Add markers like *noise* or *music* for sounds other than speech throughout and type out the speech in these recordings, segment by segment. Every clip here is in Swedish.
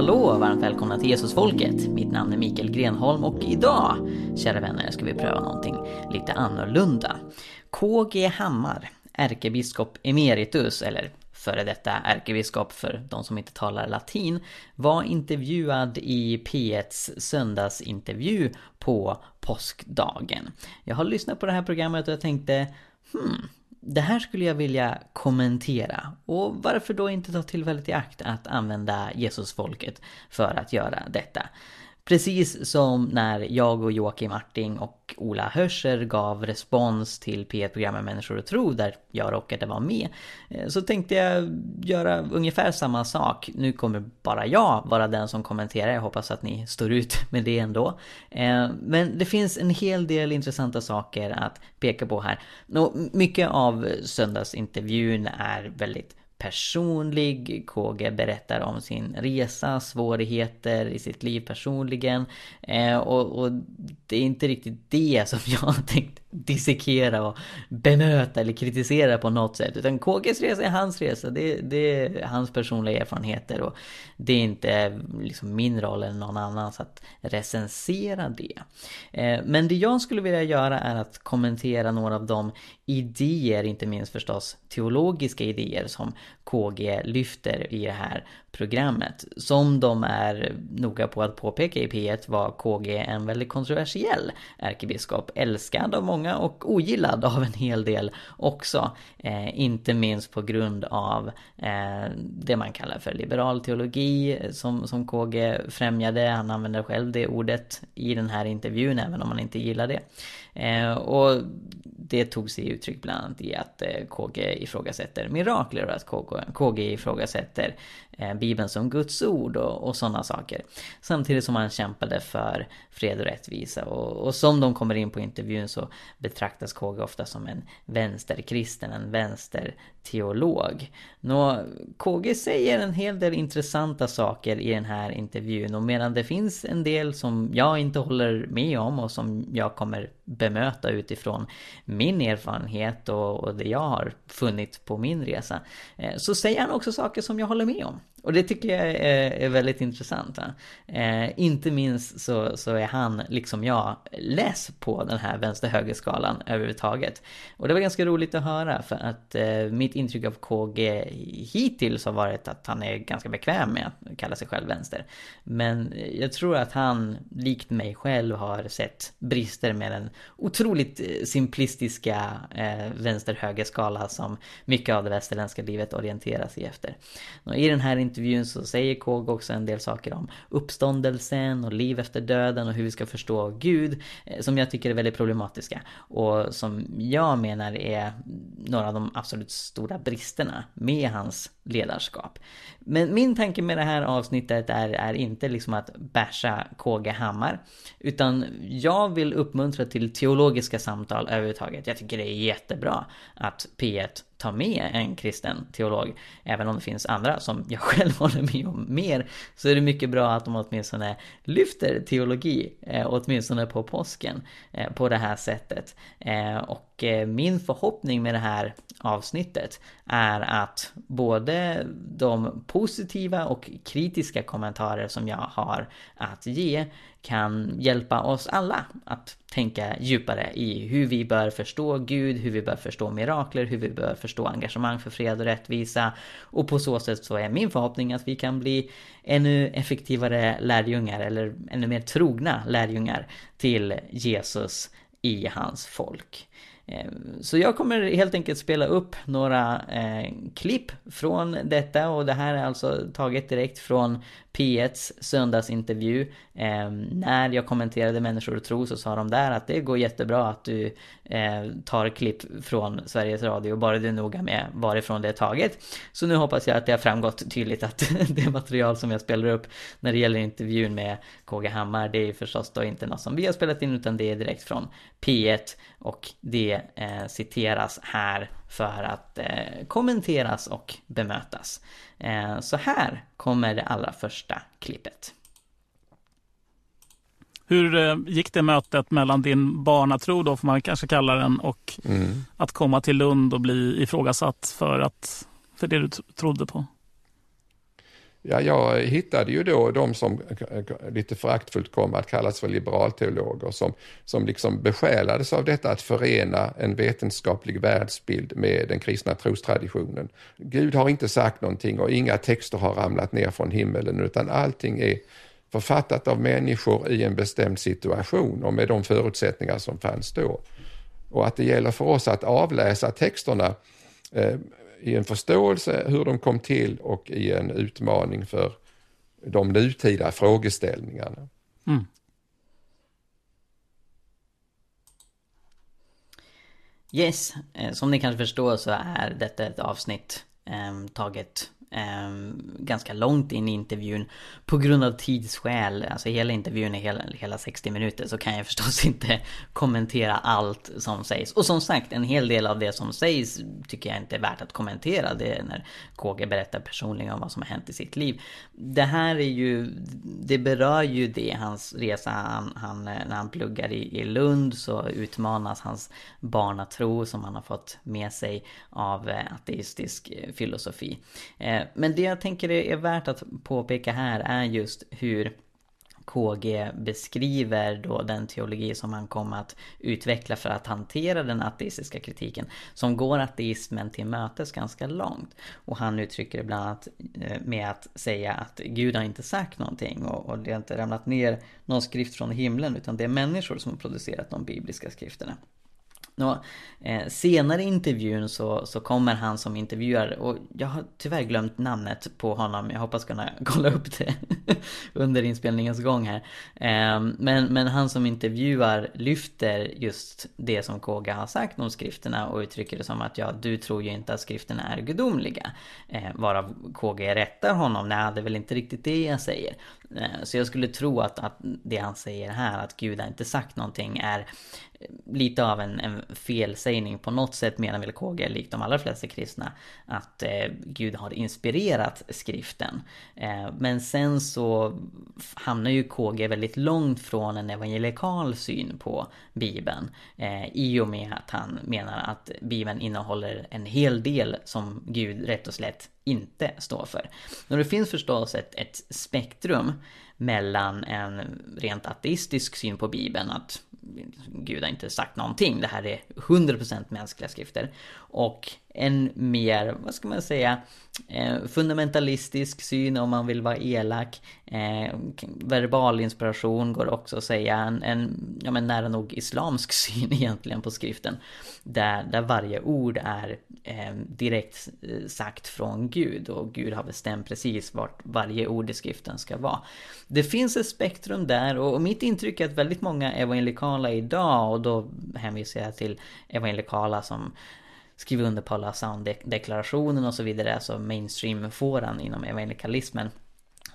hallå! och Varmt välkomna till Jesusfolket. Mitt namn är Mikael Grenholm och idag, kära vänner, ska vi pröva någonting lite annorlunda. KG Hammar, ärkebiskop emeritus, eller före detta ärkebiskop för de som inte talar latin, var intervjuad i P1s söndagsintervju på påskdagen. Jag har lyssnat på det här programmet och jag tänkte, hmm, det här skulle jag vilja kommentera. Och varför då inte ta tillfället i akt att använda Jesusfolket för att göra detta? Precis som när jag och Joakim Marting och Ola Hörscher gav respons till P1-programmet Människor och tro där jag råkade vara med. Eh, så tänkte jag göra ungefär samma sak. Nu kommer bara jag vara den som kommenterar. Jag hoppas att ni står ut *laughs* med det ändå. Eh, men det finns en hel del intressanta saker att peka på här. Mycket av söndagsintervjun är väldigt personlig. KG berättar om sin resa, svårigheter i sitt liv personligen. Eh, och, och, det är inte riktigt det som jag *laughs* tänkte dissekera och bemöta eller kritisera på något sätt. Utan KGs resa är hans resa. Det, det är hans personliga erfarenheter och det är inte liksom min roll eller någon annans att recensera det. Eh, men det jag skulle vilja göra är att kommentera några av de idéer, inte minst förstås teologiska idéer som KG lyfter i det här programmet. Som de är noga på att påpeka i P1 var KG en väldigt kontroversiell ärkebiskop. Älskad av många och ogillad av en hel del också. Eh, inte minst på grund av eh, det man kallar för liberal teologi som, som KG främjade. Han använder själv det ordet i den här intervjun även om man inte gillar det. Eh, och det tog sig uttryck bland annat i att eh, KG ifrågasätter mirakler och att KG, KG ifrågasätter Eh, Bibeln som Guds ord och, och sådana saker. Samtidigt som han kämpade för fred och rättvisa och, och som de kommer in på intervjun så betraktas KG ofta som en vänsterkristen, en vänsterteolog. Nå, KG säger en hel del intressanta saker i den här intervjun och medan det finns en del som jag inte håller med om och som jag kommer bemöta utifrån min erfarenhet och, och det jag har funnit på min resa. Eh, så säger han också saker som jag håller med om. Och det tycker jag är, är väldigt intressant. Eh, inte minst så, så är han, liksom jag, less på den här vänster-höger-skalan överhuvudtaget. Och det var ganska roligt att höra för att eh, mitt intryck av KG hittills har varit att han är ganska bekväm med att kalla sig själv vänster. Men jag tror att han, likt mig själv, har sett brister med den otroligt eh, simplistiska eh, vänster-höger-skala som mycket av det västerländska livet orienterar sig efter. Och I den här intervjun så säger Kåg också en del saker om uppståndelsen och liv efter döden och hur vi ska förstå Gud eh, som jag tycker är väldigt problematiska och som jag menar är några av de absolut stora bristerna med hans ledarskap. Men min tanke med det här avsnittet är, är inte liksom att basha KG Hammar utan jag vill uppmuntra till teologiska samtal överhuvudtaget. Jag tycker det är jättebra att P1 tar med en kristen teolog. Även om det finns andra som jag *laughs* själv håller med om mer. Så är det mycket bra att de åtminstone lyfter teologi. Eh, åtminstone på påsken. Eh, på det här sättet. Eh, och Eh, min förhoppning med det här avsnittet är att både de positiva och kritiska kommentarer som jag har att ge kan hjälpa oss alla att tänka djupare i hur vi bör förstå Gud, hur vi bör förstå mirakler, hur vi bör förstå engagemang för fred och rättvisa. Och på så sätt så är min förhoppning att vi kan bli ännu effektivare lärjungar eller ännu mer trogna lärjungar till Jesus i hans folk. Ehm, så jag kommer helt enkelt spela upp några eh, klipp från detta och det här är alltså taget direkt från P1s söndagsintervju. Eh, när jag kommenterade Människor och tro så sa de där att det går jättebra att du eh, tar klipp från Sveriges Radio, bara du är noga med varifrån det är taget. Så nu hoppas jag att det har framgått tydligt att *laughs* det material som jag spelar upp när det gäller intervjun med KG Hammar, det är förstås då inte något som vi har spelat in utan det är direkt från P1 och det eh, citeras här för att eh, kommenteras och bemötas. Eh, så här kommer det allra första klippet. Hur eh, gick det mötet mellan din barnatro, då får man kanske kalla den, och mm. att komma till Lund och bli ifrågasatt för, att, för det du trodde på? Ja, jag hittade ju då de som lite föraktfullt kom att kallas för liberalteologer som, som liksom besjälades av detta att förena en vetenskaplig världsbild med den kristna trostraditionen. Gud har inte sagt någonting och inga texter har ramlat ner från himmelen utan allting är författat av människor i en bestämd situation och med de förutsättningar som fanns då. Och att det gäller för oss att avläsa texterna eh, i en förståelse hur de kom till och i en utmaning för de nutida frågeställningarna. Mm. Yes, eh, som ni kanske förstår så är detta ett avsnitt eh, taget Ehm, ganska långt in i intervjun. På grund av tidsskäl, alltså hela intervjun är hela, hela 60 minuter så kan jag *laughs* förstås inte kommentera allt som sägs. Och som sagt, en hel del av det som sägs tycker jag inte är värt att kommentera. Det är när KG berättar personligen om vad som har hänt i sitt liv. Det här är ju, det berör ju det, hans resa, han, han när han pluggar i, i Lund så utmanas hans barnatro som han har fått med sig av eh, ateistisk eh, filosofi. Eh, Eh, men det jag tänker är värt att påpeka här är just hur KG beskriver då den teologi som han kom att utveckla för att hantera den ateistiska kritiken. Som går ateismen till mötes ganska långt. Och han uttrycker det bland annat eh, med att säga att Gud har inte sagt någonting och, och det har inte ramlat ner någon skrift från himlen utan det är människor som har producerat de bibliska skrifterna. Och, eh, senare i intervjun så, så kommer han som intervjuare och jag har tyvärr glömt namnet på honom. Jag hoppas kunna *laughs* kolla upp det *laughs* under inspelningens gång här. Eh, men, men han som intervjuar lyfter just det som Koga har sagt om skrifterna och uttrycker det som att ja, du tror ju inte att skrifterna är gudomliga. Eh, varav Koga rättar honom, nej det är väl inte riktigt det jag säger. Eh, så jag skulle tro att, att det han säger här, att Gud har inte sagt någonting, är lite av en, en felsägning. På något sätt menar väl KG, likt de allra flesta kristna, att eh, Gud har inspirerat skriften. Eh, men sen så hamnar ju KG väldigt långt från en evangelikal syn på Bibeln. Eh, I och med att han menar att Bibeln innehåller en hel del som Gud rätt och slätt inte står för. Och det finns förstås ett, ett spektrum mellan en rent ateistisk syn på Bibeln, att Gud har inte sagt någonting, det här är 100% mänskliga skrifter. Och en mer, vad ska man säga, eh, fundamentalistisk syn om man vill vara elak. Eh, verbal inspiration går också att säga, en, en ja, men nära nog islamsk *laughs* syn egentligen på skriften. Där, där varje ord är eh, direkt eh, sagt från Gud och Gud har bestämt precis vart varje ord i skriften ska vara. Det finns ett spektrum där och mitt intryck är att väldigt många evangelikala idag och då hänvisar jag till evangelikala som skriver under på alla deklarationen och så vidare, alltså mainstream-fåran inom evangelikalismen.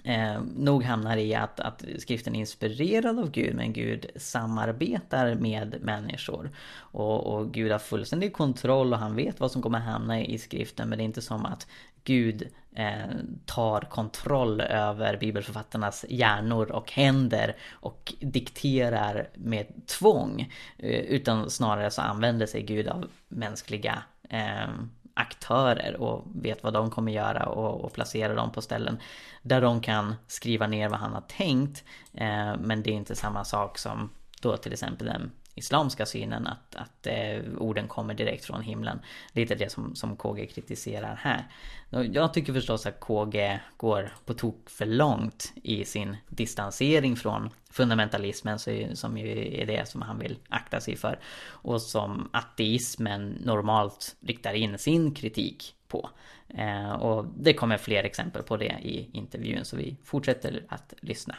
Eh, nog hamnar i att, att skriften är inspirerad av Gud men Gud samarbetar med människor. Och, och Gud har fullständig kontroll och han vet vad som kommer hamna i skriften men det är inte som att Gud eh, tar kontroll över bibelförfattarnas hjärnor och händer och dikterar med tvång. Eh, utan snarare så använder sig Gud av mänskliga eh, aktörer och vet vad de kommer göra och, och placera dem på ställen där de kan skriva ner vad han har tänkt. Eh, men det är inte samma sak som då till exempel den islamska synen att, att eh, orden kommer direkt från himlen. Lite det som, som KG kritiserar här. Jag tycker förstås att KG går på tok för långt i sin distansering från fundamentalismen som ju är det som han vill akta sig för. Och som ateismen normalt riktar in sin kritik på. Eh, och det kommer fler exempel på det i intervjun så vi fortsätter att lyssna.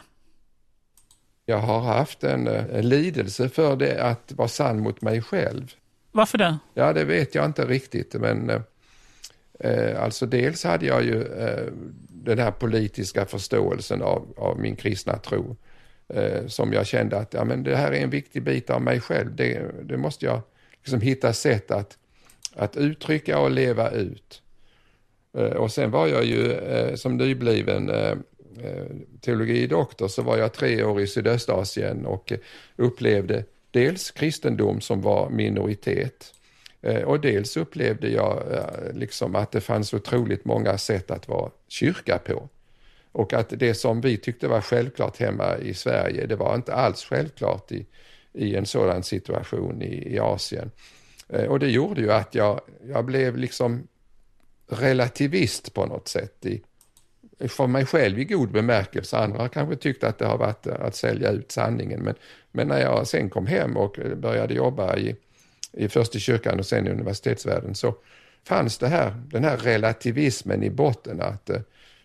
Jag har haft en, en eh, lidelse för det att vara sann mot mig själv. Varför det? Ja, det vet jag inte riktigt, men eh, eh, alltså dels hade jag ju eh, den här politiska förståelsen av, av min kristna tro eh, som jag kände att ja, men det här är en viktig bit av mig själv. Det, det måste jag liksom hitta sätt att, att uttrycka och leva ut. Eh, och sen var jag ju som nybliven Eh, teologidoktor så var jag tre år i Sydöstasien och eh, upplevde dels kristendom som var minoritet eh, och dels upplevde jag liksom att det fanns otroligt många sätt att vara kyrka på. Och att det som vi tyckte var självklart hemma i Sverige, det var inte alls självklart i, i en sådan situation i, i Asien. Och det gjorde ju att jag, jag blev liksom relativist på något sätt i, för mig själv i god bemärkelse. Andra kanske tyckte att det har varit eh, att sälja ut sanningen. Men, men när jag sen kom hem och eh, började jobba i, i först i kyrkan och sen i universitetsvärlden så fanns det här, den här relativismen i botten att uh,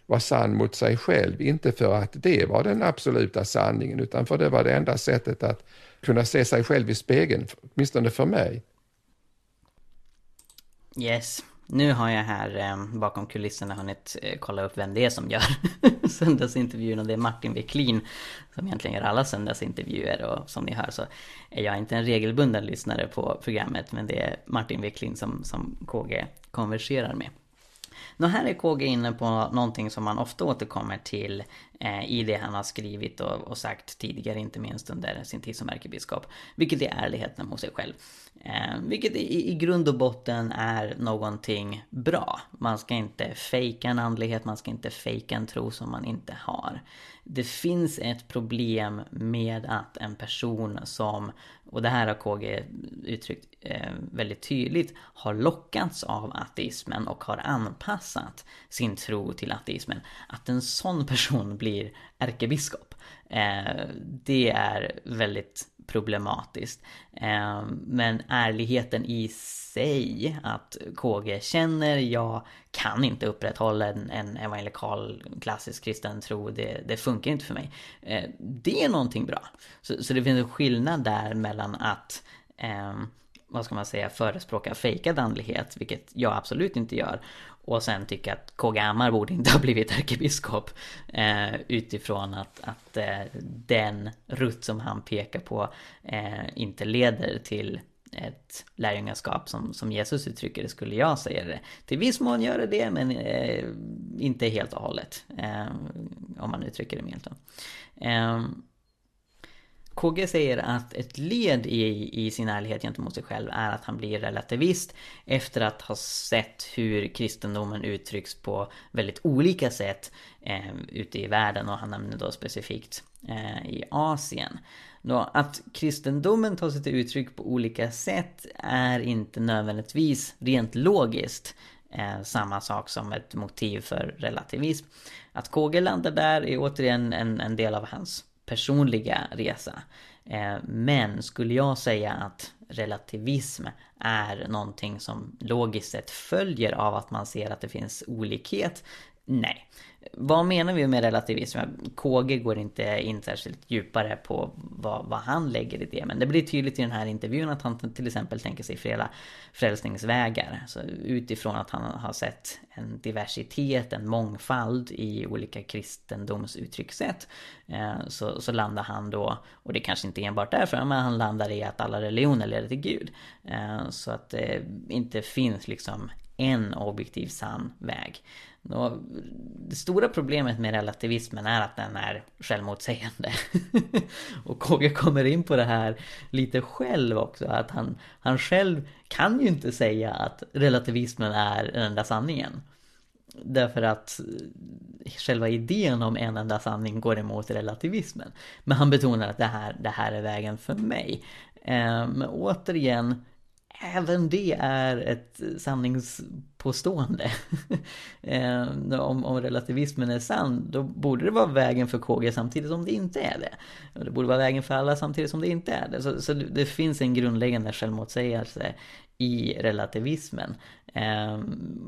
vara sann mot sig själv. Inte för att det var den absoluta sanningen utan för det var det enda sättet att kunna se sig själv i spegeln, åtminstone för mig. Yes. Nu har jag här eh, bakom kulisserna hunnit eh, kolla upp vem det är som gör *laughs* söndagsintervjun och det är Martin Wiklin som egentligen gör alla söndagsintervjuer och som ni hör så är jag inte en regelbunden lyssnare på programmet men det är Martin Wiklin som, som KG konverserar med. Då här är KG inne på någonting som man ofta återkommer till eh, i det han har skrivit och, och, sagt tidigare, inte minst under sin tid som ärkebiskop. Vilket är ärligheten mot sig själv. Eh, vilket i, i grund och botten är någonting bra. Man ska inte fejka en andlighet, man ska inte fejka en tro som man inte har. Det finns ett problem med att en person som, och det här har KG uttryckt eh, väldigt tydligt, har lockats av ateismen och har anpassat sin tro till ateismen. Att en sån person blir ärkebiskop. Eh, det är väldigt problematiskt. Ehm, men ärligheten i sig, att KG känner jag kan inte upprätthålla en, en evangelikal klassisk kristen tro, det, det funkar inte för mig. Ehm, det är någonting bra. Så, så, det finns en skillnad där mellan att ehm, vad ska man säga, förespråka fejkad andlighet, vilket jag absolut inte gör. Och sen tycka att KG Ammar borde inte *laughs* ha blivit ärkebiskop. Eh, utifrån att, att eh, den rutt som han pekar på eh, inte leder till ett lärjungaskap som, som Jesus uttrycker det skulle jag säga det. Till viss mån gör det det men eh, inte helt och hållet. Eh, om man uttrycker det milt. Eh, KG säger att ett led i, i sin ärlighet gentemot sig själv är att han blir relativist efter att ha sett hur kristendomen uttrycks på väldigt olika sätt eh, ute i världen och han nämner då specifikt eh, i Asien. Då, att kristendomen tar sig till uttryck på olika sätt är inte nödvändigtvis rent logiskt eh, samma sak som ett motiv för relativism. Att KG landar där är återigen en, en del av hans personliga resa. Eh, men skulle jag säga att relativism är någonting som logiskt sett följer av att man ser att det finns olikhet? Nej. Vad menar vi med relativism? KG går inte in särskilt djupare på vad, vad, han lägger i det. Men det blir tydligt i den här intervjun att han till exempel tänker sig flera frälsningsvägar. Så utifrån att han har sett en diversitet, en mångfald i olika kristendomsuttryckssätt. Eh, så, så landar han då, och det kanske inte enbart därför, men han landar i att alla religioner leder till Gud. Eh, så att det inte finns liksom en objektiv sann väg. Det stora problemet med relativismen är att den är självmotsägande. *laughs* och KG kommer in på det här lite själv också. Att han, han själv kan ju inte säga att relativismen är den enda sanningen. Därför att eh, själva idén om en enda sanning går emot relativismen. Men han betonar att det här, det här är vägen för mig. Ehm, men återigen, även det är ett eh, påstående. *laughs* Eh, om, om relativismen är sann, då borde det vara vägen för KG samtidigt som det inte är det. Och det borde vara vägen för alla samtidigt som det inte är det. Så, så det finns en grundläggande självmotsägelse i relativismen. Eh,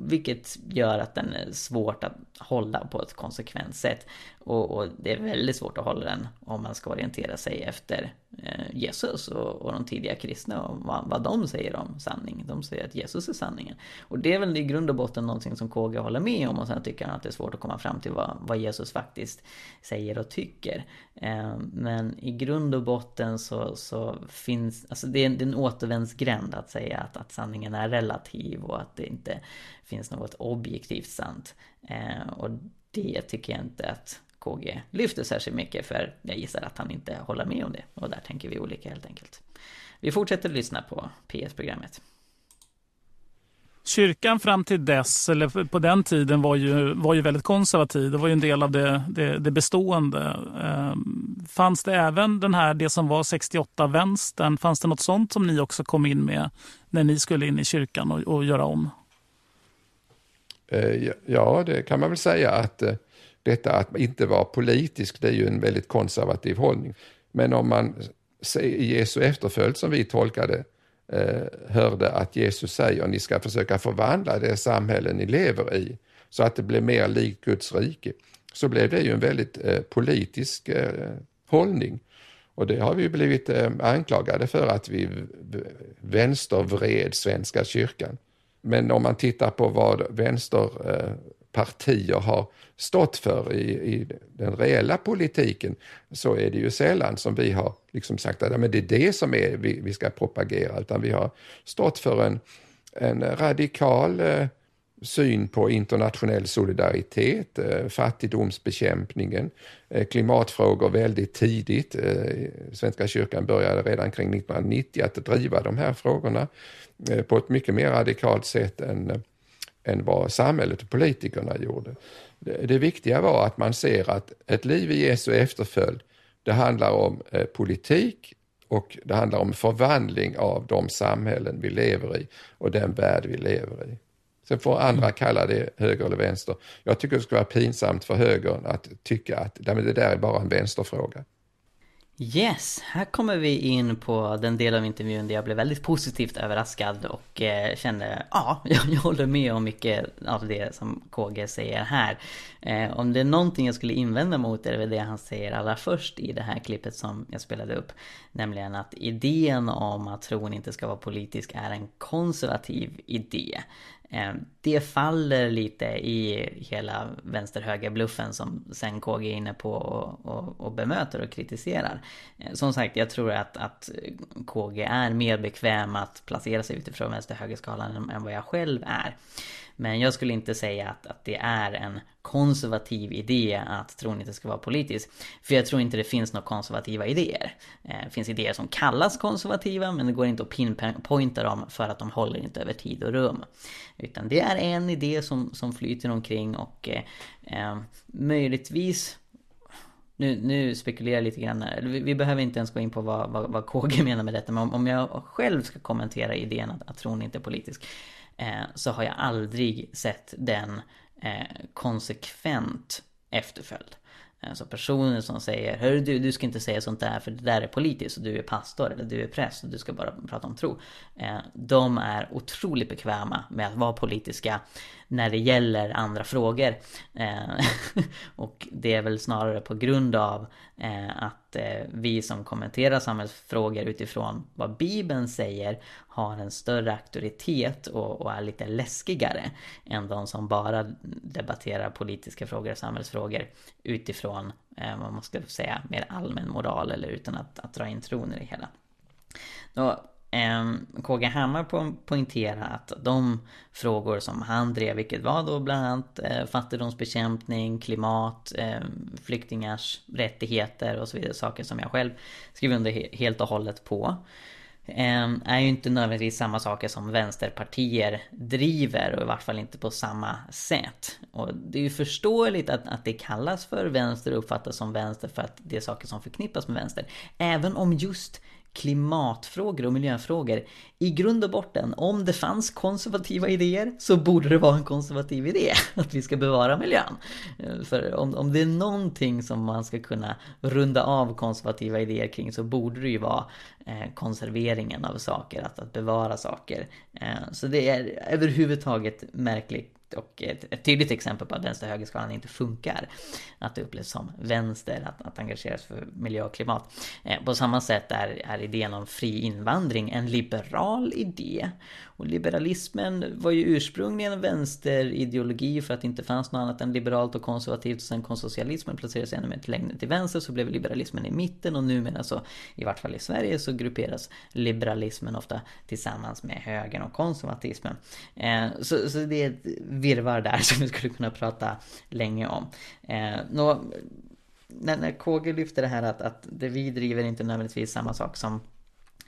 vilket gör att den är svårt att hålla på ett konsekvent sätt. Och, och, det är väldigt svårt att hålla den om man ska orientera sig efter eh, Jesus och, och de tidiga kristna och vad, vad de säger om sanning. De säger att Jesus är sanningen. Och det är väl i grund och botten någonting som KG håller med om och sen tycker han att det är svårt att komma fram till vad, vad Jesus faktiskt säger och tycker. Eh, men i grund och botten så, så finns, alltså det är, en, det är en återvändsgränd att säga att, att sanningen är relativ och att det inte finns något objektivt sant. Eh, och det tycker jag inte att KG lyfter särskilt mycket för jag gissar att han inte håller med om det. Och där tänker vi olika helt enkelt. Vi fortsätter lyssna på PS-programmet. Kyrkan fram till dess, eller på den tiden, var ju, var ju väldigt konservativ. Det var ju en del av det, det, det bestående. Eh, fanns det även den här, det som var 68-vänstern, fanns det något sånt som ni också kom in med när ni skulle in i kyrkan och, och göra om? Eh, ja, det kan man väl säga att eh, detta att inte vara politisk, det är ju en väldigt konservativ hållning. Men om man i Jesu efterföljd, som vi tolkade Eh, hörde att Jesus säger ni ska försöka förvandla det samhälle ni lever i så att det blir mer likt Guds rike. Så blev det ju en väldigt eh, politisk eh, hållning. Och det har vi blivit eh, anklagade för att vi vänstervred Svenska kyrkan. Men om man tittar på vad vänster eh, partier har stått för i, i, den reella politiken så är det ju sällan som vi har liksom sagt att ja, men det är det som är, vi, vi ska propagera, utan vi har stått för en, en radikal eh, syn på internationell solidaritet, eh, fattigdomsbekämpningen, eh, klimatfrågor väldigt tidigt. Eh, Svenska kyrkan började redan kring 1990 att driva de här frågorna eh, på ett mycket mer radikalt sätt än, eh, än vad samhället och politikerna gjorde. Det, det viktiga var att man ser att ett liv i Jesu efterföljd, det handlar om eh, politik och det handlar om förvandling av de samhällen vi lever i och den värld vi lever i. Sen får andra mm. kalla det höger eller vänster. Jag tycker det skulle vara pinsamt för högern att tycka att det där är bara en vänsterfråga. Yes, här kommer vi in på den del av intervjun där jag blev väldigt positivt överraskad och eh, kände, ja, *laughs* jag, jag håller med om mycket av det som KG säger här. Eh, om det är någonting jag skulle invända mot är det väl det han säger allra först i det här klippet som jag spelade upp. Nämligen att idén om att tron inte ska vara politisk är en konservativ idé. Ehm, det faller lite i hela vänster-höger-bluffen som sen KG är inne på och, och, och, bemöter och kritiserar. Ehm, som sagt, jag tror att, att KG är mer bekväm att placera sig utifrån vänster-höger-skalan än vad jag själv är. Men jag skulle inte säga att, att det är en konservativ idé att tron inte ska vara politisk. För jag tror inte det finns några konservativa idéer. Eh, det finns idéer som kallas konservativa men det går inte att pinpointa dem för att de håller inte över tid och rum. Utan det är en idé som, som flyter omkring och eh, eh möjligtvis nu, nu spekulerar jag lite grann här. Vi, vi, behöver inte ens gå in på vad, vad, vad KG menar med detta. Men om, om jag själv ska kommentera idén att, att tron inte är politisk Eh, så har jag aldrig sett den eh, konsekvent efterföljd. Eh, så personer som säger Hör du, du ska inte säga sånt där för det där är politiskt och du är pastor eller du är präst och du ska bara prata om tro. De är otroligt bekväma med att vara politiska när det gäller andra frågor. Eh, *laughs* och det är väl snarare på grund av eh, att eh, vi som kommenterar samhällsfrågor utifrån vad Bibeln säger har en större auktoritet och, och är lite läskigare än de som bara debatterar politiska frågor och samhällsfrågor utifrån eh, vad man ska säga mer allmän moral eller utan att, att dra in tron i det hela. Då, Ehm, KG Hammar poängterar att de frågor som han drev, vilket var då bland annat eh, fattigdomsbekämpning, klimat, ehm, flyktingars rättigheter och så vidare, saker som jag själv skriver under helt och hållet på. Ehm, är ju inte nödvändigtvis samma saker som vänsterpartier driver och i vart fall inte på samma sätt. Och det är ju förståeligt att, att det kallas för vänster och uppfattas som vänster för att det är saker som förknippas med vänster. Även om just klimatfrågor och miljöfrågor. I grund och botten, om det fanns konservativa idéer så borde det vara en konservativ idé *laughs* att vi ska bevara miljön. Eh, för om, om det är någonting som man ska kunna runda av konservativa idéer kring så borde det ju vara eh, konserveringen av saker, att, att bevara saker. Eh, så det är överhuvudtaget märkligt och ett, ett tydligt exempel på att vänster-högerskalan inte funkar. Att det upplevs som vänster att, att engagera sig för miljö och klimat. Eh, på samma sätt är, är idén om fri invandring en liberal idé. Och liberalismen var ju ursprungligen en vänsterideologi för att det inte fanns något annat än liberalt och konservativt. Och sen kom socialismen placerades ännu mer till längre till vänster så blev liberalismen i mitten och numera så, i vart fall i Sverige, så grupperas liberalismen ofta tillsammans med högern och konservatismen. Eh, så, så det är ett virvar där *laughs* som vi skulle kunna prata länge om. Eh, nå, när, när KG lyfter det här att, att det vi driver inte nödvändigtvis samma sak som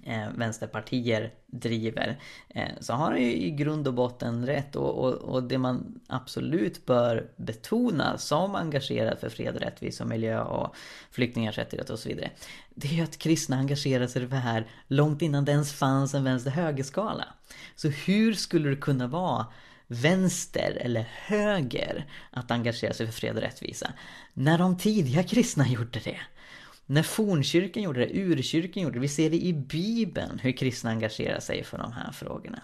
eh, vänsterpartier driver eh, så har han ju i grund och botten rätt och, och, och, det man absolut bör betona som engagerad för fred och rättvisa och miljö och flyktingars rättigheter och så vidare det är ju att kristna engagerar sig i det här långt innan det ens fanns en vänster-högerskala. Så hur skulle det kunna vara vänster eller höger att engagera sig för fred och rättvisa när de tidiga kristna *laughs* gjorde det? När fornkyrkan gjorde det, urkyrkan gjorde det, vi ser det i Bibeln hur kristna engagerar sig för de här frågorna.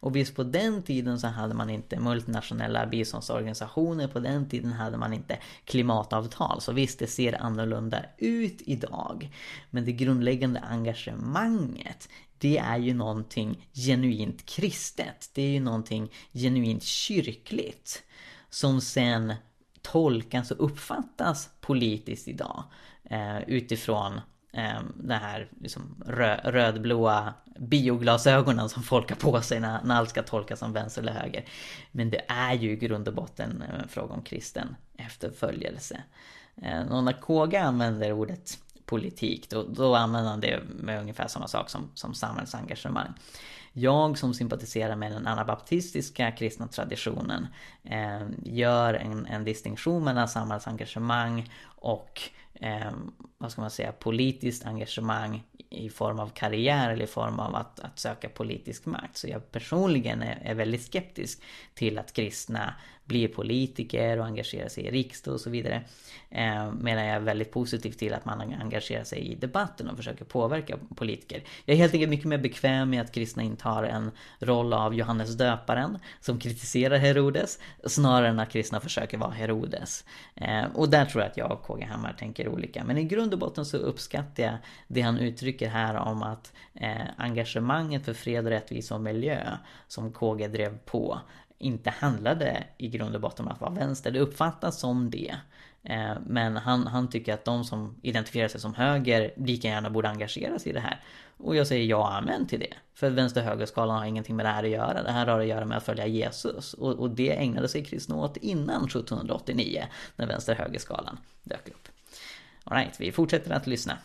Och visst på den tiden så hade man inte multinationella biståndsorganisationer, på den tiden hade man inte klimatavtal. Så visst, det ser annorlunda ut idag. Men det grundläggande engagemanget, det är ju någonting genuint kristet. Det är ju någonting genuint kyrkligt. Som sen tolkas och uppfattas politiskt idag. Eh, utifrån eh, det här liksom rö rödblåa bioglasögonen som folk har på sig när, när allt ska tolkas som vänster eller höger. Men det är ju i grund och botten eh, en fråga om kristen efterföljelse. Eh, och när KG använder ordet politik, då, då använder han det med ungefär samma sak som, som samhällsengagemang. Jag som sympatiserar med den anabaptistiska kristna traditionen eh, gör en, en distinktion mellan samhällsengagemang och eh, vad ska man säga, politiskt engagemang i form av karriär eller i form av att, att söka politisk makt. Så jag personligen är, är väldigt skeptisk till att kristna blir politiker och engagerar sig i riksdag och så vidare. Eh, medan jag är väldigt positiv till att man engagerar sig i debatten och försöker påverka politiker. Jag är helt enkelt mycket mer bekväm med att kristna intar en roll av Johannes döparen som kritiserar Herodes snarare än att kristna försöker vara Herodes. Eh, och där tror jag att jag och KG Hammar tänker olika. Men i grund och botten så uppskattar jag det han uttrycker här om att eh, engagemanget för fred, rättvisa och miljö som KG drev på inte handlade i grund och botten om att vara vänster. Det uppfattas som det. Eh, men han, han tycker att de som identifierar sig som höger lika gärna borde engagera sig i det här. Och jag säger ja amen till det. För vänster-högerskalan har ingenting med det här att göra. Det här har att göra med att följa Jesus. Och, och det ägnade sig kristna åt innan 1789 när vänster-högerskalan dök upp. Alright, vi fortsätter att lyssna.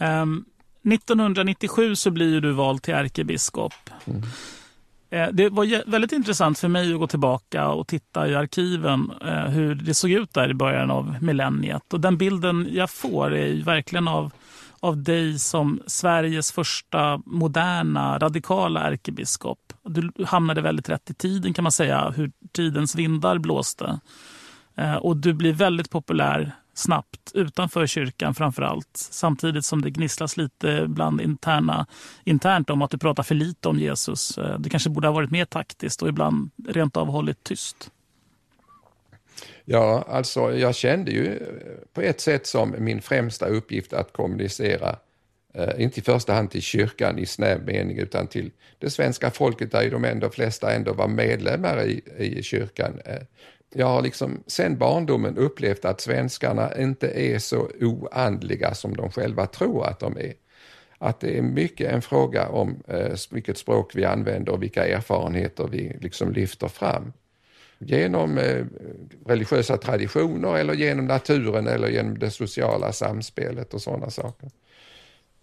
Um, 1997 så blir du vald till ärkebiskop. Mm. Eh, det var väldigt intressant för mig att gå tillbaka och titta i arkiven eh, hur det såg ut där i början av millenniet. Och den bilden jag får är verkligen av, av dig som Sveriges första moderna, radikala ärkebiskop. Du hamnade väldigt rätt i tiden kan man säga, hur tidens vindar blåste. Eh, och du blir väldigt populär snabbt utanför kyrkan framför allt. Samtidigt som det gnisslas lite bland interna, internt om att du pratar för lite om Jesus. Eh, det kanske borde ha varit mer taktiskt och ibland rent av hållit tyst. Ja, alltså jag kände ju eh, på ett sätt som min främsta uppgift att kommunicera inte i första hand till kyrkan i snäv mening utan till det svenska folket där ju de ändå flesta ändå var medlemmar i, i kyrkan jag har liksom sen barndomen upplevt att svenskarna inte är så oandliga som de själva tror att de är. Att det är mycket en fråga om eh, vilket språk vi använder och vilka erfarenheter vi liksom lyfter fram. Genom eh, religiösa traditioner eller genom naturen eller genom det sociala samspelet och sådana saker.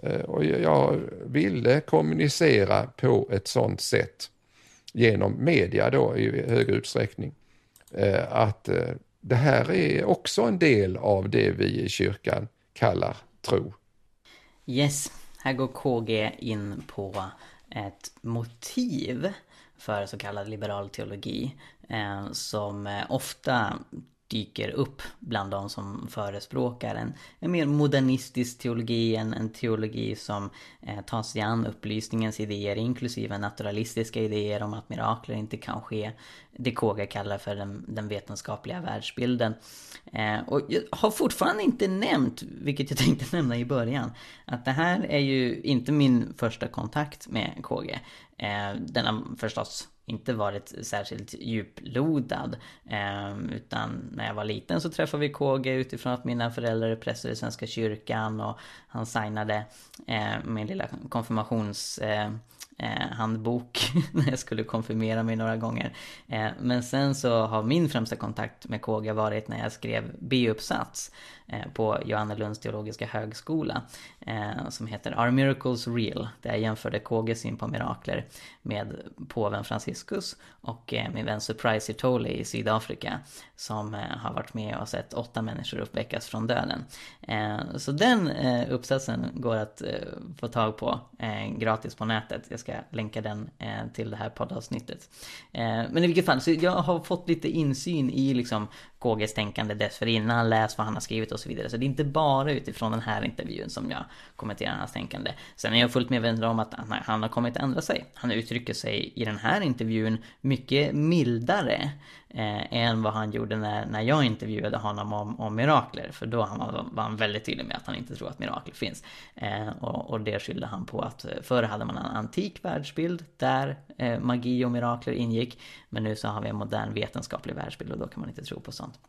Eh, och jag ville kommunicera på ett sådant sätt genom media då i hög utsträckning. Eh, att eh, det här är också en del av det vi i kyrkan kallar tro. Yes, här går KG in på ett motiv för så kallad liberal teologi eh, som eh, ofta dyker upp bland de som förespråkar en, en mer modernistisk teologi, en, en teologi som eh, tar sig an upplysningens idéer inklusive naturalistiska idéer om att mirakler inte kan ske. Det Koga kallar för den, den vetenskapliga världsbilden. Eh, och jag har fortfarande inte nämnt, vilket jag tänkte nämna i början, att det här är ju inte min första kontakt med KG. Eh, den har förstås inte varit särskilt djuplodad. Eh, utan när jag var liten så träffade vi KG utifrån att mina föräldrar är präster i Svenska kyrkan och han signade eh, min lilla konfirmations... Eh, eh, handbok *laughs* när jag skulle konfirmera mig några gånger. Eh, men sen så har min främsta kontakt med KG varit när jag skrev B-uppsats eh, på Johannelunds teologiska högskola eh, som heter Are Miracles Real? Där jag jämförde KGs syn på mirakler med påven Franciscus och eh, min vän Surprise Itole i Sydafrika som eh, har varit med och sett åtta människor uppväckas från döden. Eh, så den eh, uppsatsen går att eh, få tag på gratis på nätet. Jag ska länka den till det här poddavsnittet. Men i vilket fall, så jag har fått lite insyn i liksom KGs tänkande dessförinnan, läst vad han har skrivit och så vidare. Så det är inte bara utifrån den här intervjun som jag kommenterar hans tänkande. Sen är jag fullt medveten om att han har kommit att ändra sig. Han uttrycker sig i den här intervjun mycket mildare eh, än vad han gjorde när, när jag intervjuade honom om, om mirakler. För då var, var han väldigt tydlig med att han inte tror att mirakler finns. Eh, och, och det skyllde han på att förr hade man en antik världsbild där eh, magi och mirakler ingick. Men nu så har vi en modern vetenskaplig världsbild och då kan man inte tro på sånt.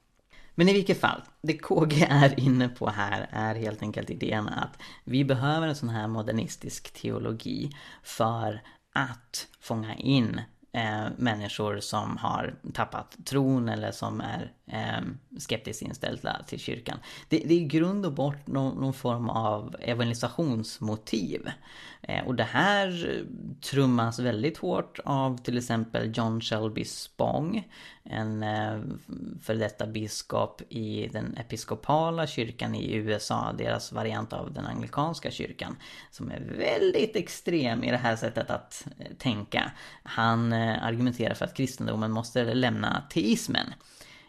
Men i vilket fall, det KG är inne på här är helt enkelt idén att vi behöver en sån här modernistisk teologi för att fånga in eh, människor som har tappat tron eller som är eh, skeptiskt inställda till kyrkan. Det, det är i grund och bort någon, någon form av evangelisationsmotiv. Eh, och det här trummas väldigt hårt av till exempel John Shelby Spong, en eh, före detta biskop i den episkopala kyrkan i USA, deras variant av den anglikanska kyrkan, som är väldigt extrem i det här sättet att eh, tänka. Han Eh, argumenterar för att kristendomen måste lämna teismen.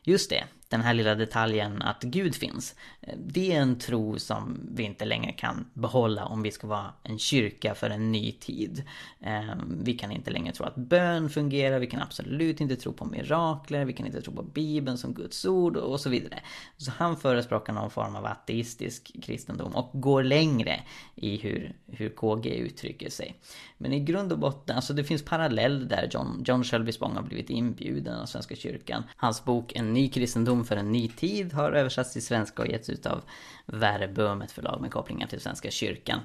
Just det, den här lilla detaljen att Gud finns. Eh, det är en tro som vi inte längre kan behålla om vi ska vara en kyrka för en ny tid. Eh, vi kan inte längre tro att bön fungerar, vi kan absolut inte tro på mirakler, vi kan inte tro på Bibeln som Guds ord och så vidare. Så han förespråkar någon form av ateistisk kristendom och går längre i hur, hur KG uttrycker sig. Men i grund och botten, alltså det finns paralleller där John, John Shelby Spong har blivit inbjuden av Svenska kyrkan. Hans bok En ny kristendom för en ny tid har översatts till svenska och getts ut av Verbum, ett förlag med kopplingar till Svenska kyrkan.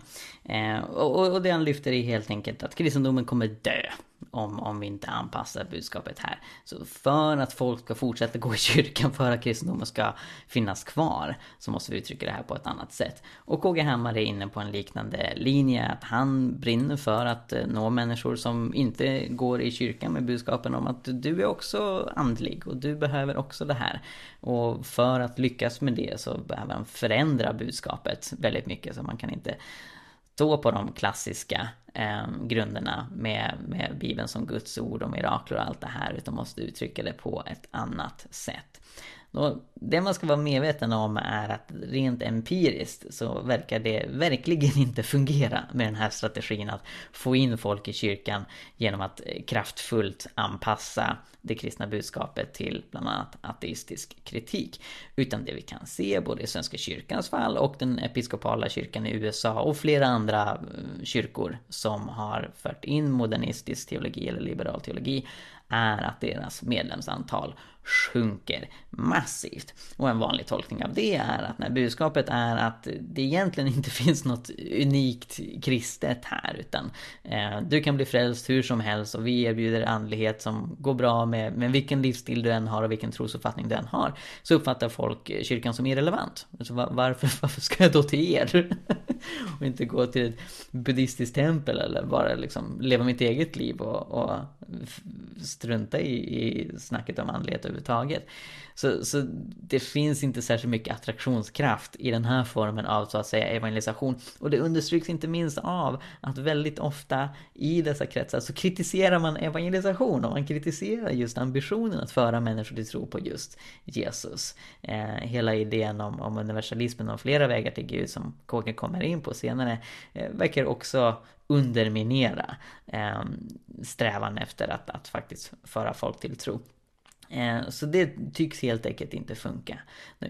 Eh, och, och det han lyfter är helt enkelt att kristendomen kommer dö om, om vi inte anpassar budskapet här. Så för att folk ska fortsätta gå i kyrkan, för att kristendomen ska finnas kvar, så måste vi uttrycka det här på ett annat sätt. Och KG Hammar är inne på en liknande linje, att han brinner för att eh, nå människor som inte går i kyrkan med budskapen om att du är också andlig och du behöver också det här. Och för att lyckas med det så behöver han förändra budskapet väldigt mycket, så man kan inte stå på de klassiska eh, grunderna med, med Bibeln som Guds ord och mirakler och allt det här utan måste uttrycka det på ett annat sätt. Och det man ska vara medveten om är att rent empiriskt så verkar det verkligen inte fungera med den här strategin att få in folk i kyrkan genom att eh, kraftfullt anpassa det kristna budskapet till bland annat ateistisk kritik. Utan det vi kan se både i Svenska kyrkans fall och den episkopala kyrkan i USA och flera andra eh, kyrkor som har fört in modernistisk teologi eller liberal teologi är att deras medlemsantal sjunker massivt. Och en vanlig tolkning av det är att när budskapet är att det egentligen inte *laughs* finns något unikt kristet här utan eh, du kan bli frälst hur som helst och vi erbjuder andlighet som går bra med, med vilken livsstil du än har och vilken trosuppfattning du än har. Så uppfattar folk kyrkan som irrelevant. Alltså, varför, *laughs* varför ska jag då till er? *laughs* *laughs* och inte gå till ett buddhistiskt tempel eller bara liksom leva mitt eget liv och, och strunta i, i snacket om andlighet överhuvudtaget. Så, så det finns inte särskilt mycket attraktionskraft i den här formen av så att säga evangelisation. Och det understryks inte minst av att väldigt ofta i dessa kretsar så kritiserar man evangelisation och man kritiserar just ambitionen att föra människor till tro på just Jesus. Eh, hela idén om, om universalismen och flera vägar till Gud som kåken kommer in på senare eh, verkar också underminera ehm, strävan efter att, att faktiskt föra folk till tro. Eh, så det tycks helt enkelt inte funka.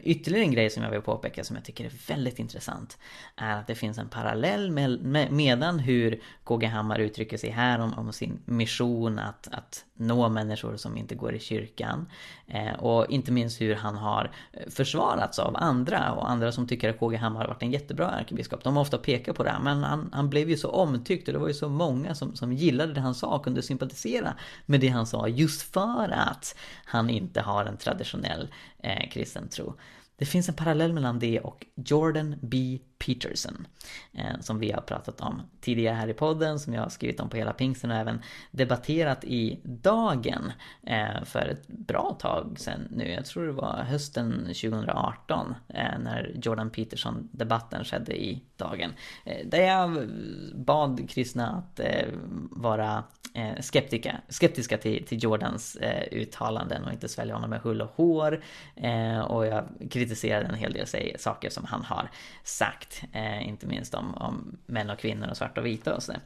Ytterligare en grej som jag vill påpeka som jag tycker är väldigt intressant är att det finns en parallell med, med, medan hur KG Hammar uttrycker sig här om, om sin mission att, att nå människor som inte går i kyrkan. Eh, och inte minst hur han har försvarats av andra och andra som tycker att KG Hammar har varit en jättebra ärkebiskop. De har ofta pekat på det, men han, han blev ju så omtyckt och det var ju så många som, som gillade det han sa och kunde sympatisera med det han sa just för att han inte har en traditionell eh, kristen tro. Det finns en parallell mellan det och Jordan B. Peterson. Eh, som vi har pratat om tidigare här i podden, som jag har skrivit om på hela pingsten och även debatterat i Dagen eh, för ett bra tag sedan nu. Jag tror det var hösten 2018 eh, när Jordan Peterson-debatten skedde i Dagen. Eh, där jag bad kristna att eh, vara Eh, skeptiska, skeptiska till, till Jordans eh, uttalanden och inte svälja honom med hull och hår. Eh, och jag kritiserade en hel del saker som han har sagt. Eh, inte minst om, om män och kvinnor och svarta och vita och sådär.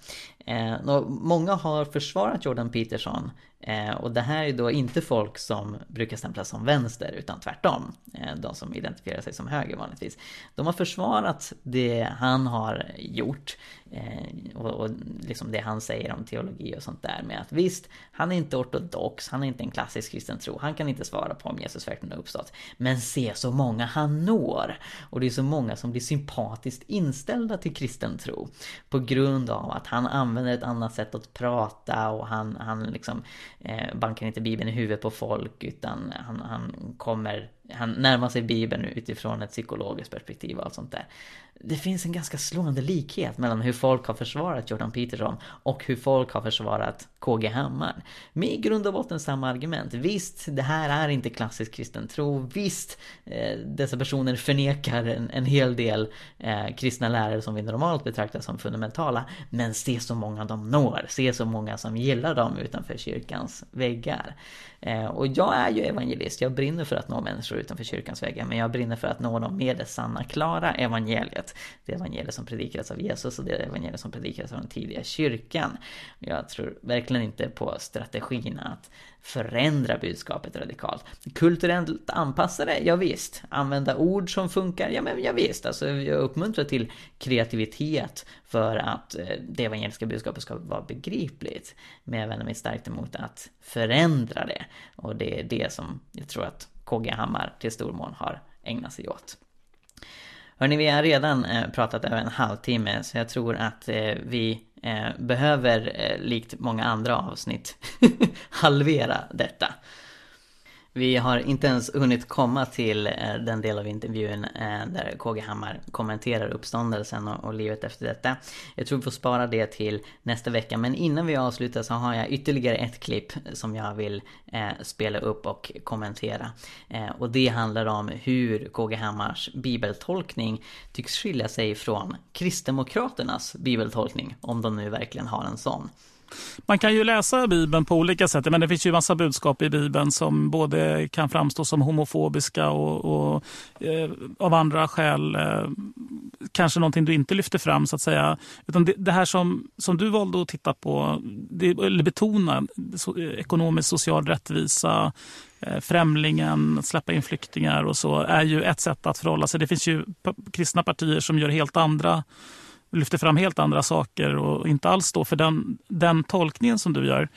Eh, många har försvarat Jordan Peterson Eh, och det här är då inte folk som brukar stämplas som vänster utan tvärtom. Eh, de som identifierar sig som höger vanligtvis. De har försvarat det han har gjort. Eh, och, och liksom det han säger om teologi och sånt där med att visst, han är inte ortodox, han är inte en klassisk kristen tro. Han kan inte svara på om Jesus verkligen har uppstått. Men se så många han når! Och det är så många som blir sympatiskt inställda till kristen tro. På grund av att han använder använder ett annat sätt att prata och han, han liksom eh, bankar inte Bibeln i huvudet på folk utan han, han kommer han närmar sig Bibeln utifrån ett psykologiskt perspektiv och allt sånt där det finns en ganska slående likhet mellan hur folk har försvarat Jordan Peterson och hur folk har försvarat KG Hammar. Med i grund och botten samma argument. Visst, det här är inte klassisk kristen tro. Visst, eh, dessa personer förnekar en, en hel del eh, kristna lärare som vi normalt betraktar som fundamentala. Men se så många de når. Se så många som gillar dem utanför kyrkans väggar. Eh, och jag är ju evangelist. Jag brinner för att nå människor utanför kyrkans väggar. Men jag brinner för att nå dem med det sanna, klara evangeliet. Det evangeliet som predikades av Jesus och det evangeliet som predikades av den tidiga kyrkan. Jag tror verkligen inte på strategin att förändra budskapet radikalt. Kulturellt anpassa det, ja, visst. Använda ord som funkar, ja men ja, visst. Alltså, jag uppmuntrar till kreativitet för att eh, det evangeliska budskapet ska vara begripligt. Men jag vänder mig starkt emot att förändra det. Och det är det som jag tror att KG Hammar till stor mån har ägnat sig åt. Hörni, vi har redan eh, pratat över en halvtimme så jag tror att eh, vi eh, behöver, likt många andra avsnitt, *laughs* halvera detta. Vi har inte ens hunnit komma till eh, den del av intervjun eh, där KG Hammar kommenterar uppståndelsen och livet efter detta. Jag tror vi får spara det till nästa vecka, men innan vi avslutar så har jag ytterligare ett klipp som jag vill eh, spela upp och kommentera. Och det handlar om hur KG Hammars bibeltolkning tycks skilja sig från Kristdemokraternas bibeltolkning, om de nu verkligen har en sån. Man kan ju läsa Bibeln på olika sätt. Men det finns ju massa budskap i Bibeln som både kan framstå som homofobiska och, och eh, av andra skäl eh, kanske någonting du inte lyfter fram så att säga. Utan det, det här som, som du valde att titta på, det, eller betona, so, eh, ekonomisk social rättvisa, eh, främlingen, släppa in flyktingar och så, är ju ett sätt att förhålla sig. Det finns ju kristna partier som gör helt andra lyfter fram helt andra saker och inte alls står för den, den tolkningen som du gör.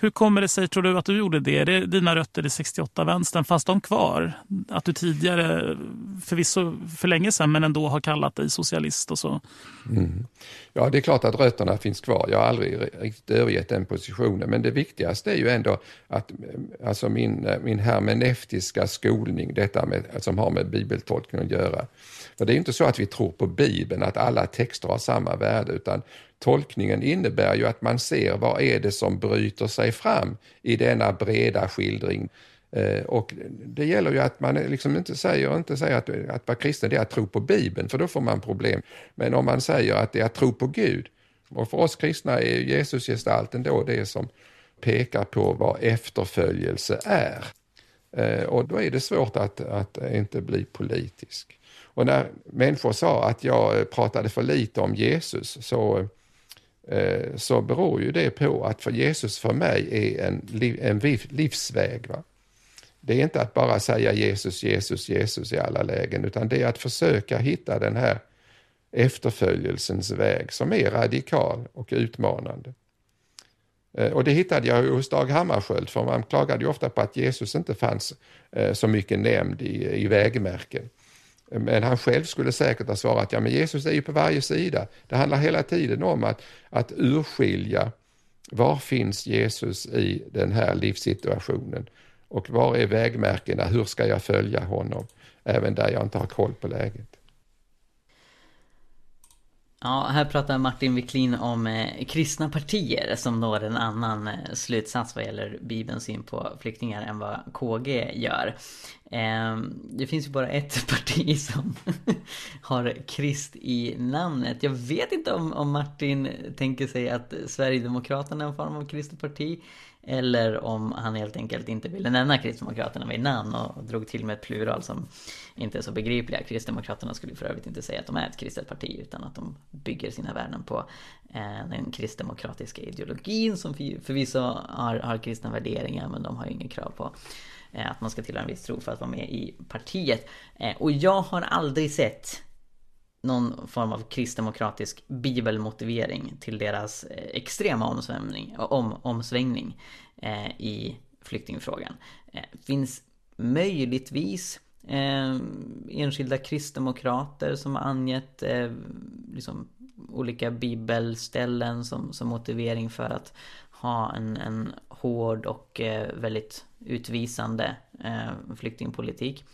Hur kommer det sig, tror du, att du gjorde det? Är det dina rötter i 68-vänstern? Fanns de kvar? Att du tidigare, förvisso för länge sedan, men ändå har kallat dig socialist och så? Mm. Ja, det är klart att rötterna finns kvar. Jag har aldrig riktigt övergett den positionen. Men det viktigaste är ju ändå att alltså min, min hermeneutiska skolning, detta med, som har med bibeltolkning att göra, för det är inte så att vi tror på Bibeln, att alla texter har samma värde, utan tolkningen innebär ju att man ser vad är det som bryter sig fram i denna breda skildring. Eh, och det gäller ju att man liksom inte säger, inte säger att, att vara kristen är att tro på Bibeln, för då får man problem. Men om man säger att det är att tro på Gud, och för oss kristna är Jesusgestalten då det som pekar på vad efterföljelse är. Eh, och då är det svårt att, att inte bli politisk. Och när människor sa att jag eh, pratade för lite om Jesus så, eh, så beror ju det på att för Jesus för mig är en, en livsväg. Va? det är inte att bara säga Jesus, Jesus, Jesus i alla lägen, utan det är att försöka hitta den här efterföljelsens väg som är radikal och utmanande. Eh, och det hittade jag hos Dag Hammarskjöld, för man klagade ju ofta på att Jesus inte fanns eh, så mycket nämnd i, i vägmärken. Men han själv skulle säkert ha svarat, ja men Jesus är ju på varje sida. Det handlar hela tiden om att, att urskilja var finns Jesus i den här livssituationen och var är vägmärkena, hur ska jag följa honom, även där jag inte har koll på läget. Ja, här pratar Martin Wiklin om eh, kristna partier som når en annan eh, slutsats vad gäller Bibelns syn på flyktingar än vad KG gör. Eh, det finns ju bara ett *laughs* parti som *laughs* har krist i namnet. Jag vet inte om, om Martin tänker sig att Sverigedemokraterna är en form av kristet parti. Eller om han helt enkelt inte ville nämna Kristdemokraterna vid namn och drog till med ett plural som inte är så begripliga. Kristdemokraterna skulle för övrigt inte säga att de är ett kristet parti utan att de bygger sina värden på eh, den kristdemokratiska ideologin som förvisso har, har kristna värderingar men de har ju inget krav på eh, att man ska tillhöra en viss tro för att vara med i partiet. Eh, och jag har aldrig sett någon form av kristdemokratisk bibelmotivering till deras eh, extrema omsvängning, om, omsvängning eh, i flyktingfrågan. Eh, finns möjligtvis eh, enskilda kristdemokrater som har angett eh, liksom, olika bibelställen som, som motivering för att ha en, en hård och eh, väldigt utvisande eh, flyktingpolitik.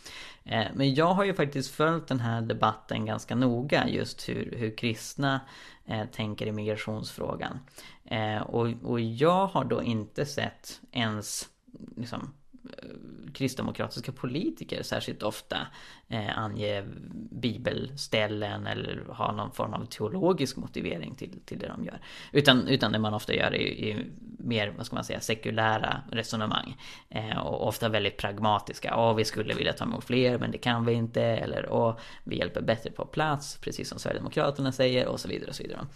Eh, men jag har ju faktiskt följt den här debatten ganska noga just hur, hur kristna eh, tänker i migrationsfrågan. Eh, och, och jag har då inte sett ens liksom, eh, kristdemokratiska politiker särskilt ofta eh, ange bibelställen eller ha någon form av teologisk motivering till, till det de gör. Utan, utan det man ofta gör är, är mer, vad ska man säga, sekulära resonemang. Eh, och ofta väldigt pragmatiska. Ja, vi skulle vilja ta emot fler men det kan vi inte. Eller åh, vi hjälper bättre på plats, precis som Sverigedemokraterna säger och så vidare och så vidare.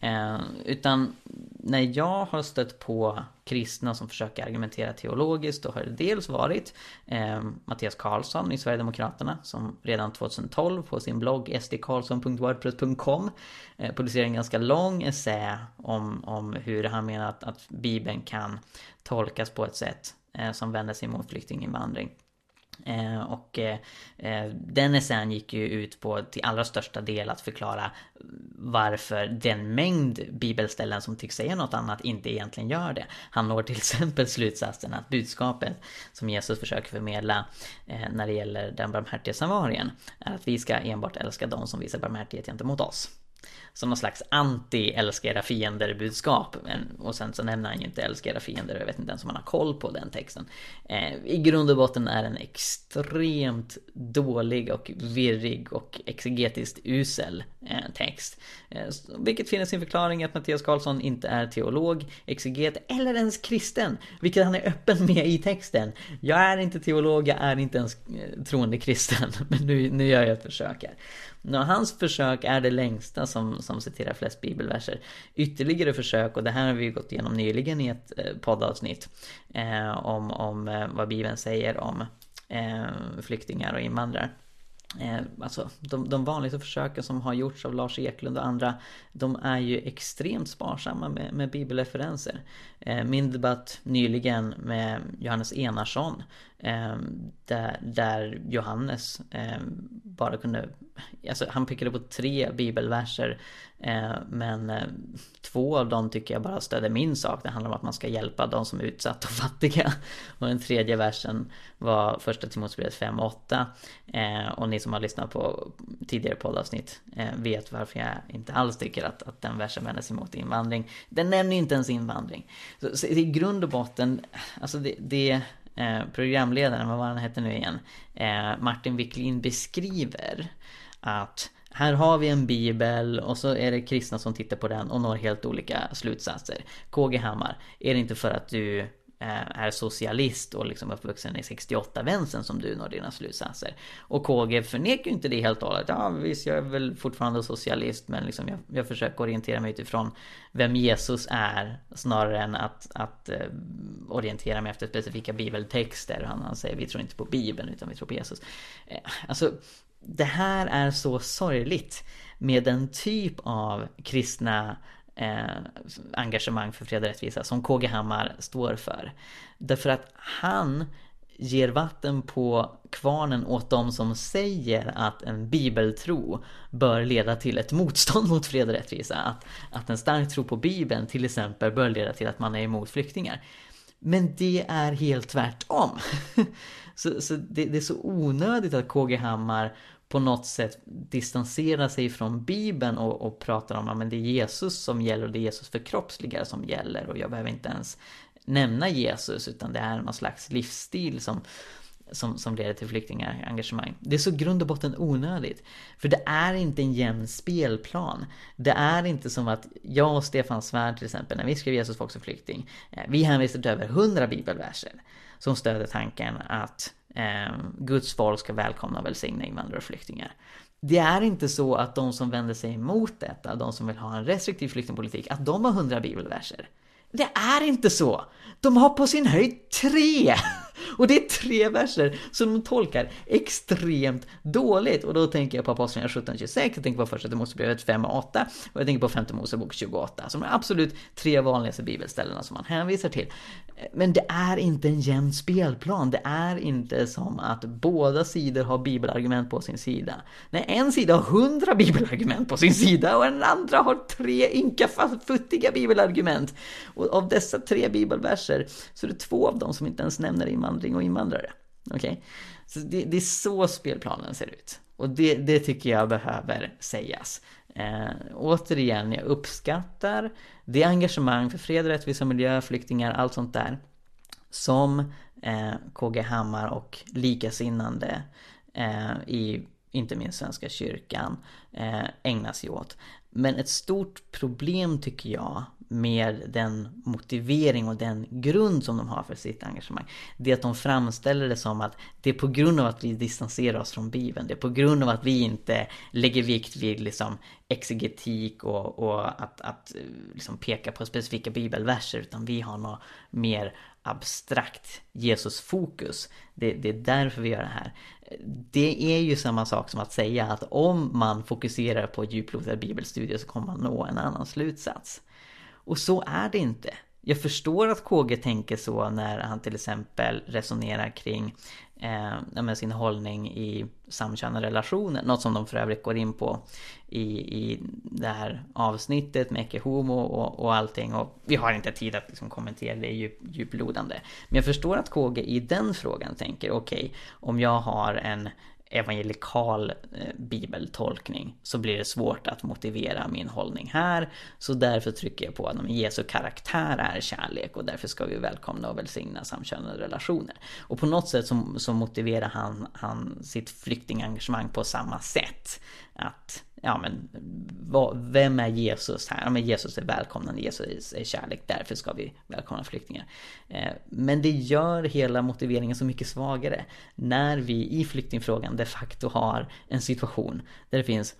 Eh, utan när jag har stött på kristna som försöker argumentera teologiskt då har det dels varit eh, Mattias Karlsson i Sverigedemokraterna som redan 2012 på sin blogg sdkarlsson.wordpress.com eh, publicerade en ganska lång essä om, om hur han menar att, att Bibeln kan tolkas på ett sätt eh, som vänder sig mot flyktinginvandring. Eh, och eh, eh den essän gick ju ut på till allra största del att förklara varför den mängd bibelställen som tycks säga något annat inte egentligen gör det. Han når till *laughs* exempel slutsatsen att budskapet som Jesus försöker förmedla eh, när det gäller den barmhärtiga samarien är att vi ska enbart älska de som visar barmhärtighet gentemot oss som någon slags anti-älska era fiender budskap. Och sen så nämner han ju inte älska era fiender, jag vet inte ens om han har koll på den texten. Eh, I grund och botten är den extremt dålig och virrig och exegetiskt usel Eh, text. Eh, vilket finner sin förklaring i att Mattias Karlsson inte är teolog, exeget eller ens kristen. Vilket han är öppen med i texten. Jag är inte teolog, jag är inte ens eh, troende kristen. *laughs* Men nu, nu gör jag ett försök här. Nå, hans försök är det längsta som, som citerar flest bibelverser. Ytterligare försök, och det här har vi gått igenom nyligen i ett poddavsnitt, eh, om, om eh, vad Bibeln säger om eh, flyktingar och invandrare. Eh, alltså de, de vanligaste försöken som har gjorts av Lars Eklund och andra De är ju extremt sparsamma med, med bibelreferenser. Eh, Min debatt nyligen med Johannes Enarsson eh, där, där Johannes eh, bara kunde Alltså han pekade på tre bibelverser eh, Men eh, två av dem tycker jag bara stödde min sak. Det handlar om att man ska hjälpa de som är utsatta och fattiga. *laughs* Och den tredje versen var första Timoteusbrevet 5 och 8 eh, Och ni som har lyssnat på tidigare poddavsnitt eh, vet varför jag inte alls tycker att, att den versen vänder sig mot invandring. Den nämner inte ens invandring. Så, så i grund och botten, alltså det, det eh, programledaren, vad var han hette nu igen? Eh, Martin Wiklin beskriver att här har vi en bibel och så är det kristna som tittar på den och når helt olika slutsatser. KG Hammar, är det inte för att du eh, är socialist och liksom uppvuxen i 68-vänstern som du når dina slutsatser. Och KG förnekar ju inte det helt och hållet. Ja visst, jag är väl fortfarande socialist men liksom jag, jag försöker orientera mig utifrån vem Jesus är snarare än att, att eh, orientera mig efter specifika bibeltexter. Han, han säger vi tror inte på bibeln utan vi tror på Jesus. Eh, alltså, det här är så sorgligt med den typ av kristna eh, engagemang för fred och rättvisa som KG Hammar står för. Därför att han ger vatten på kvarnen åt de som säger att en bibeltro bör leda till ett motstånd mot fred och rättvisa. Att, att en stark tro på bibeln till exempel bör leda till att man är emot flyktingar. Men det är helt tvärtom. *laughs* så, så det, det, är så onödigt att KG Hammar på något sätt distansera sig från Bibeln och, och pratar om att det är Jesus som gäller och det är Jesus förkroppsligare som gäller och jag behöver inte ens nämna Jesus utan det är någon slags livsstil som, som, som leder till flyktingengagemang. Det är så grund och botten onödigt. För det är inte en jämn spelplan. Det är inte som att jag och Stefan Svärd till exempel, när vi skrev Jesus folk som flykting, eh, vi hänvisade till över 100 bibelverser som stöder tanken att eh, Guds folk ska välkomna och välsigna invandrare och flyktingar. Det är inte så att de som vänder sig emot detta, de som vill ha en restriktiv flyktingpolitik, att de har hundra bibelverser. Det är inte så! De har på sin höjd tre! *laughs* Och det är tre verser som de tolkar extremt dåligt. Och då tänker jag på Apostlagärningarna 17.26, jag tänker på Första Mosebrevet 5 och 8 och jag tänker på Femte Mosebok 28 som är absolut tre vanligaste bibelställena som man hänvisar till. Men det är inte en jämn spelplan. Det är inte som att båda sidor har bibelargument på sin sida. Nej, en sida har hundra bibelargument på sin sida och den andra har tre ynka futtiga bibelargument. Och av dessa tre bibelverser så är det två av dem som inte ens nämner invandring och invandrare. Okej? Okay? Så det, det, är så spelplanen ser ut. Och det, det tycker jag behöver sägas. Eh, återigen, jag uppskattar det engagemang för fred, rättvisa, miljö, flyktingar, allt sånt där som eh, KG Hammar och likasinnande eh, i inte minst Svenska kyrkan eh, ägnar sig åt. Men ett stort problem tycker jag med den motivering och den grund som de har för sitt engagemang. Det är att de framställer det som att det är på grund av att vi distanserar oss från Bibeln. Det är på grund av att vi inte lägger vikt vid liksom exegetik och, och att, att eh, liksom peka på specifika bibelverser utan vi har något mer abstrakt Jesusfokus. Det, det är därför vi gör det här. Det är ju samma sak som att säga att om man fokuserar på djuplodade bibelstudier så kommer man nå en annan slutsats. Och så är det inte. Jag förstår att KG tänker så när han till exempel resonerar kring eh, sin hållning i samkönade relationer. Något som de för övrigt går in på i, i det här avsnittet med Eke Homo och, och allting. Och vi har inte tid att liksom kommentera det djup, djuplodande. Men jag förstår att KG i den frågan tänker okej, okay, om jag har en evangelikal eh, bibeltolkning så blir det svårt att motivera min hållning här. Så därför trycker jag på att Jesu karaktär är kärlek och därför ska vi välkomna och välsigna samkönade relationer. Och på något sätt så, så motiverar han, han sitt flyktingengagemang på samma sätt. Att ja men vad, vem är Jesus här? Ja men Jesus är välkomnande, Jesus är kärlek, därför ska vi välkomna flyktingar. Eh, men det gör hela motiveringen så mycket svagare när vi i flyktingfrågan de facto har en situation där det finns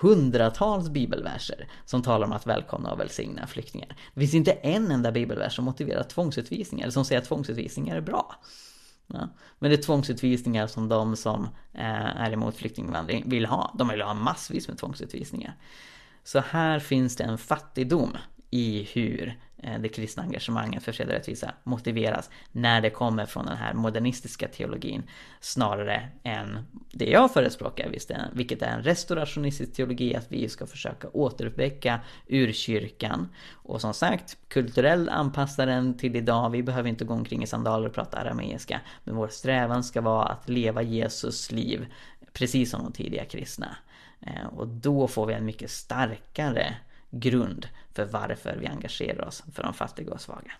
hundratals bibelverser som talar om att välkomna och välsigna flyktingar. Det finns inte en enda bibelvers som motiverar tvångsutvisningar, eller som säger att tvångsutvisningar är bra. Ja. Men det är tvångsutvisningar som de som eh, är emot flyktinginvandring vill ha. De vill ha massvis med tvångsutvisningar. Så här finns det en fattigdom i hur Eh, det kristna engagemanget för fred och rättvisa motiveras när det kommer från den här modernistiska teologin snarare än det jag förespråkar, vilket är en restaurationistisk teologi, att vi ska försöka återuppväcka urkyrkan. Och som sagt, kulturell anpassa den till idag, vi behöver inte gå omkring i sandaler och prata arameiska, men vår strävan ska vara att leva Jesus liv precis som de tidiga kristna. Eh, och då får vi en mycket starkare grund för varför vi engagerar oss för de fattiga och svaga.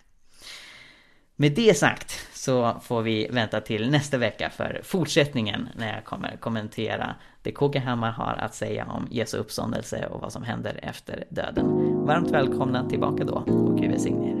Med det sagt så får vi vänta till nästa vecka för fortsättningen när jag kommer kommentera det KG Hammar har att säga om Jesu uppståndelse och vad som händer efter döden. Varmt välkomna tillbaka då och Gud välsigne er.